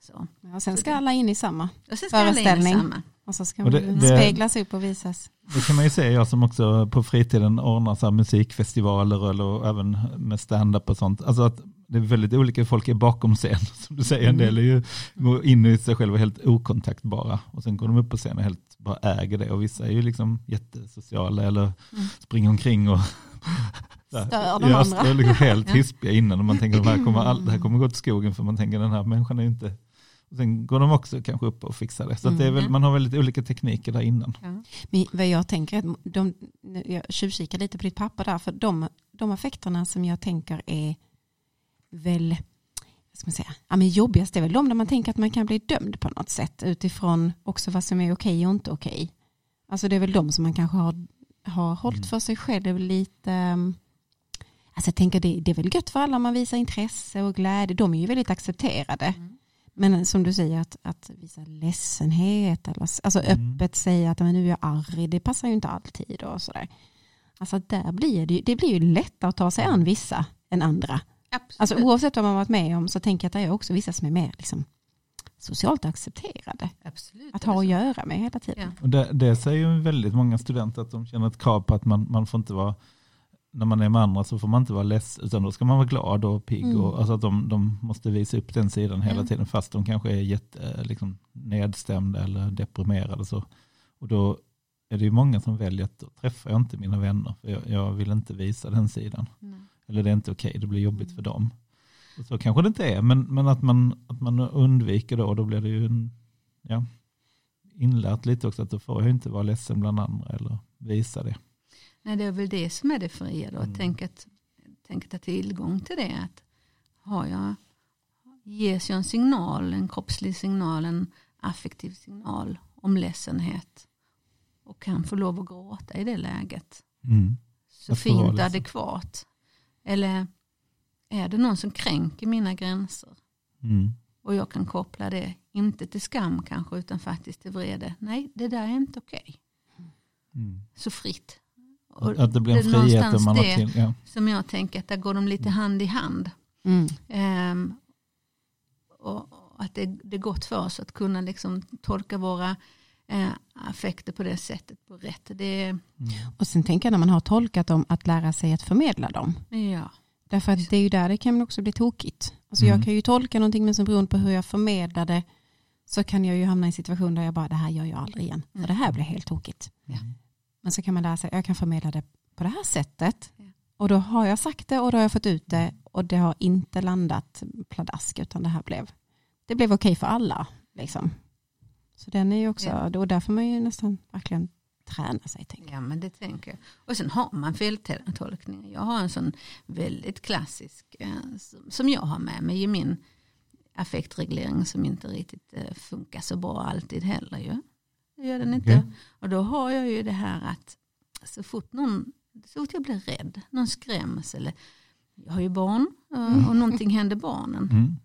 så. Ja, sen ska alla in i samma. Och sen ska alla in i Föreställning. samma. Och så ska Och det- man det- speglas upp och visas. Det kan man ju säga, jag som också på fritiden ordnar så här musikfestivaler eller även med stand-up och sånt. Alltså att det är väldigt olika folk är bakom scen. Som du säger, en del är ju går in i sig själva helt okontaktbara. Och sen går de upp på scen och helt bara äger det. Och vissa är ju liksom jättesociala eller Mm. springer omkring och Stör de ja, andra. stör liksom helt hispiga innan. Och man tänker att det här kommer, all, det här kommer gå till skogen för man tänker den här människan är inte... Och sen går de också kanske upp och fixar det. Så att det är väl, Mm. man har väldigt olika tekniker där innan. Ja. Men vad jag tänker, är att de, jag tjuvkikar lite på ditt papper där, för de, de affekterna som jag tänker är väl, vad ska man säga, ja, men jobbigast är väl de där man tänker att man kan bli dömd på något sätt utifrån också vad som är okej och inte okej. Alltså det är väl de som man kanske har, har hållit Mm. för sig själv lite, alltså jag tänker det, det är väl gött för alla om man visar intresse och glädje, de är ju väldigt accepterade. Mm. Men som du säger, att, att visa ledsenhet, eller, alltså Mm. öppet säga att men nu är jag arg, det passar ju inte alltid. Och sådär. Alltså där blir det, det blir ju lättare att ta sig an vissa än andra. Absolut. Alltså oavsett vad man varit med om så tänker jag att det är också vissa som är mer liksom, socialt accepterade. Absolut. Att ha att göra med hela tiden. Ja. Och det, det säger ju väldigt många studenter att de känner ett krav på att man, man får inte vara, när man är med andra så får man inte vara ledsen, utan då ska man vara glad och pigg. Mm. Och, alltså att de, de måste visa upp den sidan hela Ja. tiden, fast de kanske är jätte, liksom, nedstämda eller deprimerade. Så. Och då är det ju många som väljer att då träffar jag inte mina vänner, för jag, jag vill inte visa den sidan. Nej. Eller det är inte okej, det blir jobbigt för dem. Och så kanske det inte är, men, men att, man, att man undviker då, då blir det ju en, ja, inlärt lite också att då får jag inte vara ledsen bland andra eller visa det. Nej, det är väl det som är det fria då. Mm. Tänk, att, tänk att ha tillgång till det. Att har jag, ges jag en signal, en kroppslig signal, en affektiv signal om ledsenhet och kan få lov att gråta i det läget. Mm. Så fint och adekvat. Eller är det någon som kränker mina gränser? Mm. Och jag kan koppla det, inte till skam kanske, utan faktiskt till vrede. Nej, det där är inte okej. Mm. Så fritt. Att, Och att det blir en frihet man har till, ja. som jag tänker att där går de lite hand i hand. Mm. Ehm, och och att det, det är gott för oss att kunna liksom tolka våra eh, affekter på det sättet på rätt. Det, Mm. Och sen tänker jag när man har tolkat dem, att lära sig att förmedla dem. ja. Därför att det är ju där det kan också bli tokigt. Alltså Mm. jag kan ju tolka någonting men som beroende på hur jag förmedlar det så kan jag ju hamna i en situation där jag bara det här gör jag aldrig igen. Mm. det här blir helt tokigt. Ja. Men så kan man lära sig jag kan förmedla det på det här sättet. Ja. Och då har jag sagt det och då har jag fått ut det och det har inte landat pladask utan det här blev, det blev okej för alla. Liksom. Så den är ju också, Ja. då där får man ju nästan verkligen träna sig. Tänker. Ja men det tänker jag. Och sen har man feltolkningar. Jag har en sån väldigt klassisk eh, som- som jag har med mig i min affektreglering som inte riktigt eh, funkar så bra alltid heller ju. Det gör den inte. Okej. Och då har jag ju det här att så fort, någon, så fort jag blir rädd, någon skräms eller jag har ju barn eh, och någonting händer barnen. Mm.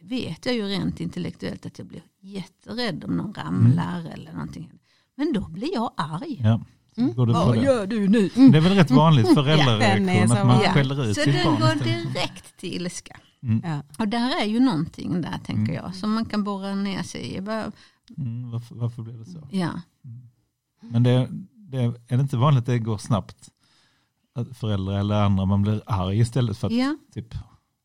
Det vet jag ju rent intellektuellt att jag blir jätterädd om någon ramlar eller någonting. Men då blir jag arg. Ja. Mm. det Vad det. gör du nu? det är väl rätt vanligt föräldrareaktion så att man vanlig. skäller ut Så sitt den barn. går istället. direkt till ilska. Mm. Ja. Och där är ju någonting där tänker Mm. jag som man kan borra ner sig i. Mm, varför, varför blev det så? Ja, Men det, det, är det inte vanligt att det går snabbt? Att föräldrar eller andra, man blir arg istället för att, ja, typ,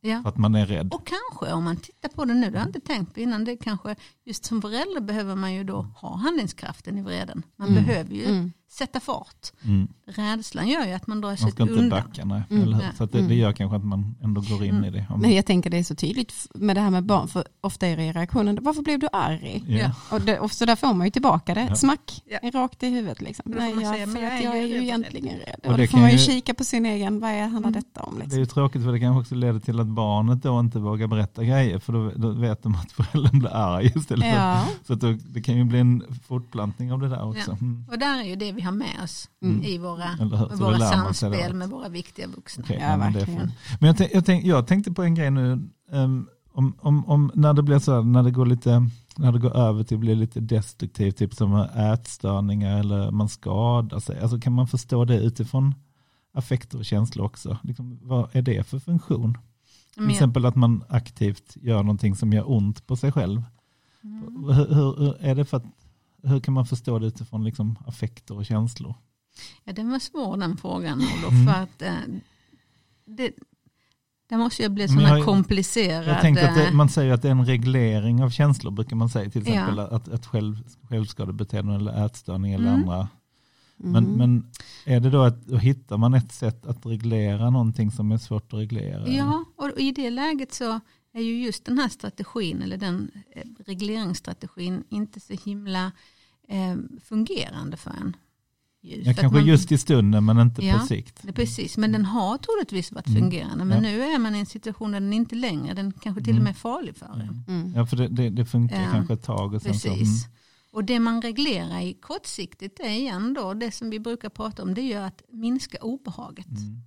ja. för att man är rädd. Och kanske om man tittar på det nu, det har jag inte tänkt på innan, det kanske just som förälder behöver man ju då ha handlingskraften i vreden. Man Mm. behöver ju Mm. Sätta fart. Mm. Rädslan gör ju att man drar sig Man ska inte undan. backa, nej. Mm. Eller hur? Ja. Så att det, det gör kanske att man ändå går in Mm. i det. Om- Men jag tänker det är så tydligt med det här med barn, för ofta är det reaktionen, varför blev du arg? ja. Och, det, och så där får man ju tillbaka det, Ja. smack, Ja. rakt i huvudet. Liksom. Nej, jag, säga, för att är jag är ju egentligen rädd. Och Och då får kan man ju ju- kika på sin egen, vad är, handlar Mm. detta om? Det är Liksom. ju tråkigt för det kanske också leder till att barnet då inte vågar berätta grejer för då, då vet de att föräldern blir arg istället. För, Ja. Så att då, det kan ju bli en fortplantning av det där också. Ja. Mm. Och där är ju det vi har med oss Mm. i våra, våra samspel med våra viktiga vuxna. Okej, Ja, ja, men. Men jag, tänk, jag, tänk, jag tänkte på en grej nu. ehm, om, om, om när det blir så här, när det går lite, när det går över till att bli lite destruktivt, typ som ätstörningar eller man skadar sig. Alltså kan man förstå det utifrån affekter och känslor också? Liksom, vad är det för funktion? Till exempel att man aktivt gör någonting som gör ont på sig själv. Mm. Hur, hur, hur, är det för att, hur kan man förstå det utifrån liksom affekter och känslor? Ja, den var svår den frågan Olof. Mm. För att, eh, det, det måste ju bli sådana komplicerade... Jag tänker att det, man säger att det är en reglering av känslor brukar man säga. Till Ja. exempel att, att själv, självskadebeteende eller ätstörning eller Mm. andra. Men, Mm. men är det då att hittar man ett sätt att reglera någonting som är svårt att reglera? Ja, och i det läget så är ju just den här strategin eller den eh, regleringsstrategin inte så himla eh, fungerande för en. Just, Ja, kanske man- just i stunden men inte Ja. på sikt. Precis, men den har troligtvis varit Mm. fungerande. Men Ja. nu är man i en situation där den inte längre, den kanske till och Mm. med är farlig för en. Mm. Mm. Ja, för det, det, det funkar Ja, kanske ett tag. Och sen så, mm. Precis. Och det man reglerar i kortsiktigt är igen då, det som vi brukar prata om, det är ju att minska obehaget. Mm.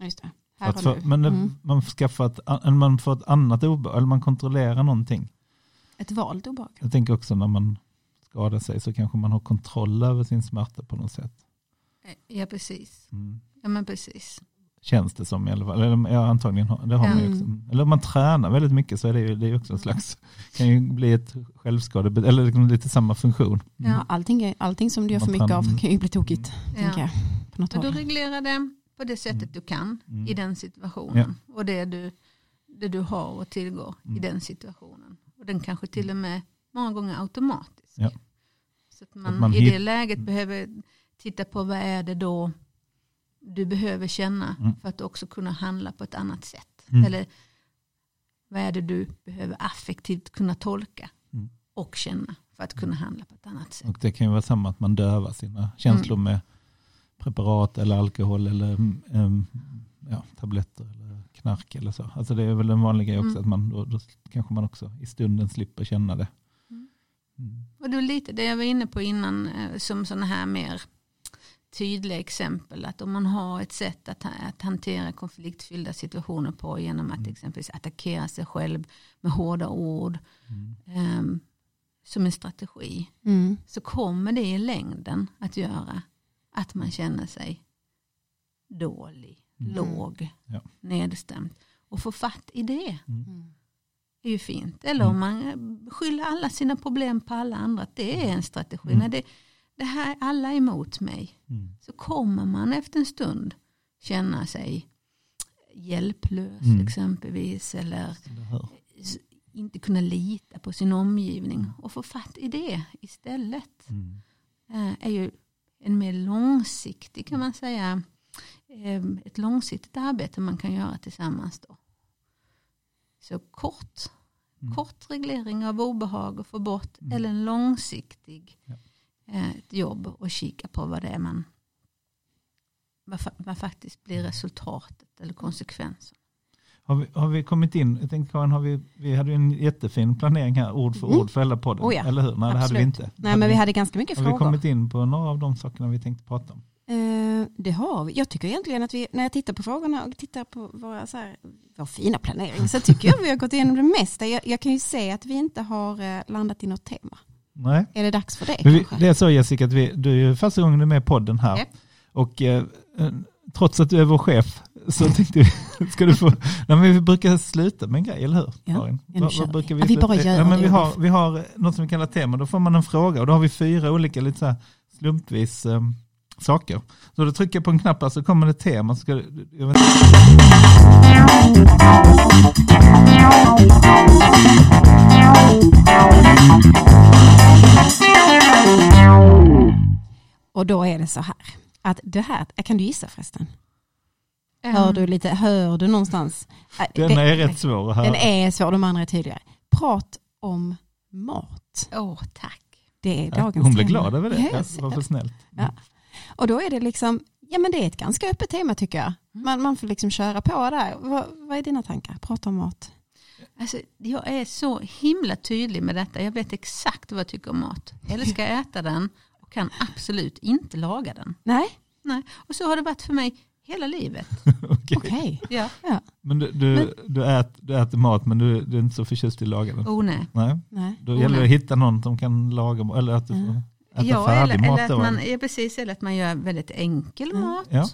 Just det. Att för, men Mm. man, skaffar ett, man får ett annat obehag, eller man kontrollerar någonting. Ett valt obehag. Jag tänker också när man skadar sig så kanske man har kontroll över sin smärta på något sätt. Ja, precis. Mm. Ja, men precis. Känns det som i alla fall. Eller, ja, antagligen har, det har man ju också. Eller om man tränar väldigt mycket så är det ju, det är också en slags, kan ju bli ett självskade, eller liksom lite samma funktion. Mm. Ja. Allting, allting som du gör för mycket av kan ju bli tokigt. Tänker Ja. jag, på något du reglerar det på det sättet Mm. du kan Mm. i den situationen. Och det du, det du har och tillgår i Mm. den situationen. Och den kanske till och med många gånger automatisk. Ja. Så att man, man i det läget behöver titta på vad är det då du behöver känna Mm. för att också kunna handla på ett annat sätt. Mm. Eller vad är det du behöver affektivt kunna tolka Mm. och känna för att kunna handla på ett annat sätt. Och det kan ju vara samma att man dövar sina känslor Mm. med preparat eller alkohol eller mm, mm, ja, tabletter eller knark eller så. Alltså det är väl en vanlig grej också Mm. att man då, då kanske man också i stunden slipper känna det. Mm. Mm. Och det är lite det jag var inne på innan eh, som sådana här mer tydliga exempel. Att om man har ett sätt att, att hantera konfliktfyllda situationer på genom att Mm. exempelvis attackera sig själv med hårda ord Mm. ehm, som en strategi. Mm. Så kommer det i längden att göra att man känner sig dålig, Mm. låg, Ja. nedstämd. Och få fatt i det Mm. är ju fint. Eller om man eh, skyller alla sina problem på alla andra. att Det är en strategi. Mm. När det, det här är alla emot mig. Mm. Så kommer man efter en stund känna sig hjälplös Mm. exempelvis. Eller inte kunna lita på sin omgivning. Och få fatt i det istället. Mm. eh, är ju en mer långsiktig kan man säga eh, ett långsiktigt arbete man kan göra tillsammans. Då. Så kort, Mm. kort reglering av obehag och få bort Mm. eller en långsiktig Ja. eh, ett jobb och kika på vad det är man vad, vad faktiskt blir resultatet eller konsekvensen. Har vi, har vi kommit in, jag tänkte Karin, har vi, vi hade ju en jättefin planering här, ord för Mm. ord för hela podden, Oh ja, eller hur? Nej, det hade vi absolut. inte. Nej men vi hade ganska mycket har vi frågor. kommit in på några av de sakerna vi tänkte prata om? Eh, det har vi. Jag tycker egentligen att vi, när jag tittar på frågorna och tittar på våra, så här, vår fina planering, så tycker jag att vi har gått igenom det mesta. Jag, jag kan ju se att vi inte har eh, landat i något tema. Nej. Är det dags för det vi, det är så Jessica, att vi, du är ju första gången du är med i podden här. Japp. Och eh, eh, trots att du är vår chef så tänkte vi, ska du få, nej, men vi brukar sluta med en grej, eller hur? Ja, Karin? ja, Vad- vad vi. brukar Ja, vi sluta- bara gör ja, men vi, har, vi har något som vi kallar tema, då får man en fråga och då har vi fyra olika lite så här slumpvis eh, saker. Så då trycker jag på en knapp här så kommer det tema. Så ska, du- jag vet, Och då är det så här, att det här, kan du gissa förresten? Ehm, Hör du lite, hör du någonstans? Eh, den det- är rätt svår att höra. Den är svår, de andra är tydligare. Prat om mat. Åh, tack. Det är Ja, dagens Hon blir tema. glad över det. Ja, Ja, jag ser vad för det. snällt. Ja. Och då är det liksom, ja men det är ett ganska öppet tema tycker jag. Man, man får liksom köra på där. Vad, vad är dina tankar? Prata om mat. Alltså, jag är så himla tydlig med detta. Jag vet exakt vad jag tycker om mat. Jag älskar att äta den kan absolut inte laga den. Nej, Nej. Och så har det varit för mig hela livet. Okej. okej. Ja. Ja, Men du, du, du, ät, du äter mat men du, du är inte så förtjust i att laga den? Oh, nej. Nej, nej. då Oh, gäller det att hitta någon som kan laga mat, eller att du får äta Ja, färdig eller, mat. eller, att man, ja, precis, eller att man gör väldigt enkel Mm. mat. Ja.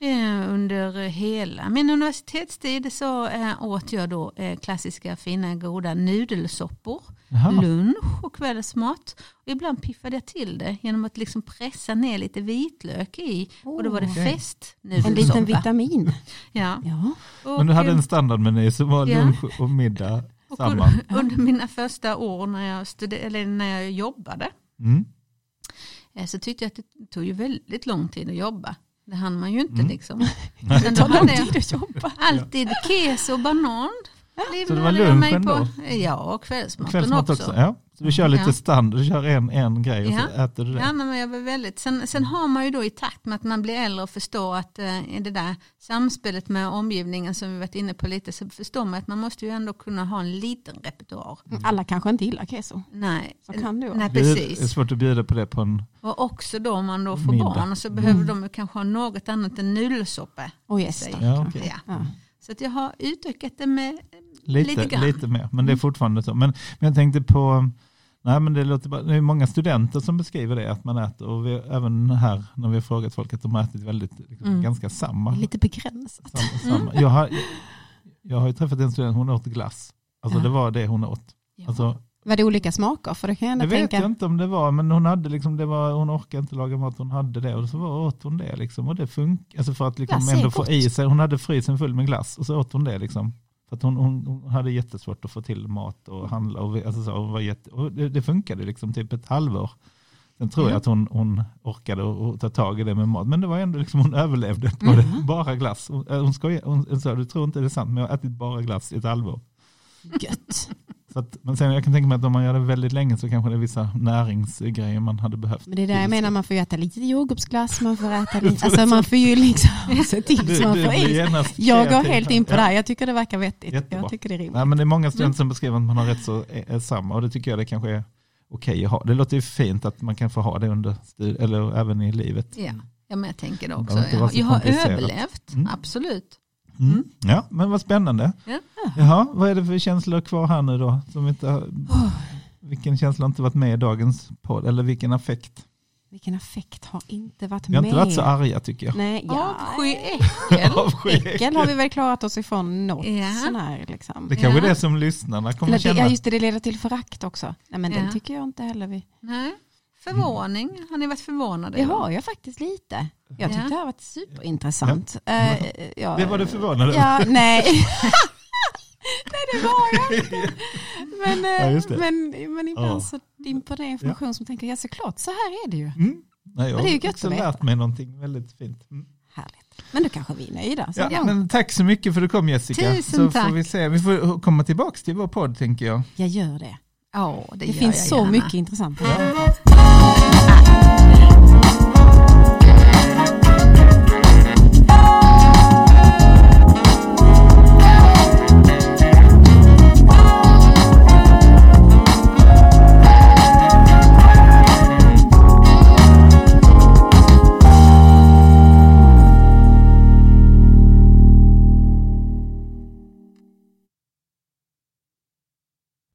Eh, Under hela min universitetstid så eh, åt jag då eh, klassiska fina goda nudelsoppor, Jaha. lunch och kvällsmat. Och ibland piffade jag till det genom att liksom pressa ner lite vitlök i. och då var det. Okej. festnudelsoppa. En liten vitamin. Ja. Ja. Och, Men du hade en standardmeny som var Ja. lunch och middag och samman. Under mina första år när jag, studer- eller när jag jobbade Mm. så tyckte jag att det tog ju väldigt lång tid att jobba. Det hann man ju inte Mm. liksom. Det tar då lång tid att jobba. alltid keso och banan. Så det var lunchen på. Ja, och kvällsmaten Kvällsmat också. också. Ja. Så du kör lite Ja. standard, du kör en, en grej och så Ja. äter du det. Ja, men jag var väldigt, sen, sen har man ju då i takt med att man blir äldre och förstår att eh, det där samspelet med omgivningen som vi varit inne på lite så förstår man att man måste ju ändå kunna ha en liten repertoar. Alla kanske inte gillar keso. Nej, Så kan det nej Det är precis. svårt att bjuda på det på en... Och också då om man då får Middag. barn så behöver de ju kanske ha något annat än nudelsoppa. Och gäster. Ja, okej. Ja. Ja. Så att jag har utökat det med Lite, Lite lite, grann. mer, men det är Mm. fortfarande så. Men, men jag tänkte på, nej men det låter bara, det är många studenter som beskriver det, att man äter, och vi, även här när vi har frågat folk att de har ätit väldigt, liksom, Mm. ganska samma. Lite begränsat. samma, samma. Jag, har, jag har ju träffat en student, hon åt glass. Alltså Ja. det var det hon åt. ja. Alltså, Var det olika smaker? För det kan jag det ändå vet tänka. jag inte om det var, men hon hade liksom, det var, hon orkade inte laga mat, hon hade det och så var, åt hon det liksom. Och det funkar, alltså för att liksom Glass ändå få i sig, hon hade frysen full med glass och så åt hon det liksom. För att hon, hon, hon hade jättesvårt att få till mat och handla och, alltså så, och, var jätte, och det, det funkade liksom typ ett halvår. Sen tror Ja. jag att hon, hon orkade och, ta tag i det med mat. Men det var ändå liksom, hon överlevde på Mhm. det. Bara glass. Hon, eh, hon, skojar, hon, hon sa, du tror inte det är sant, men jag har ätit bara glass i ett halvår. Gött. Så att, men sen jag kan tänka mig att om man gör det väldigt länge så kanske det är vissa näringsgrejer man hade behövt. Men det är där jag menar, man får ju äta lite jordgubbsglass, man får äta lite, alltså man får ju liksom se till så man får blir i. genast Jag går helt in på det här, jag tycker det verkar vettigt. Jättebra. Jag tycker det är rimligt. Nej, men det är många studenter Mm. som beskriver att man har rätt så är, är samma och det tycker jag det kanske är okej att ha. Det låter ju fint att man kan få ha det under stud- eller även i livet. Ja. ja, men jag tänker det Det också. vara Jag, har överlevt, Mm. absolut. Mm. Mm. Ja, men vad spännande. Ja. Jaha, vad är det för känslor kvar här nu då? Som inte har, vilken känsla har inte varit med i dagens podd? Eller vilken affekt? Vilken affekt har inte varit Vi har med? inte varit så arga tycker jag. Nej, ja. Avsky, äckel. Avsky, Äckel har vi väl klarat oss ifrån något Ja. sån här liksom. Det kanske är Ja. det som lyssnarna kommer Eller, känna. ja just det, det leder till förakt också. Nej men Ja. den tycker jag inte heller vi. Nej. Förvåning, har ni varit förvånade? Det har jag faktiskt lite. Jag tyckte Ja. det har varit superintressant. Eh, ja, Det var du förvånad. Ja, nej. nej det var jag inte. Men, eh, Ja, det. men, men ibland Ja. så dimper det information som tänker, ja såklart så här är det ju. Mm. Nej, jag Men det är ju har gött också att veta. lärt mig någonting väldigt fint. Mm. Härligt. Men då kanske vi är nöjda. Så Ja, ja, men tack så mycket för att du kom Jessica. Tusen så tack. får vi se. Vi får komma tillbaka till vår podd tänker jag. Jag gör det. Ja, det, Det gör finns jag så gärna. mycket intressant.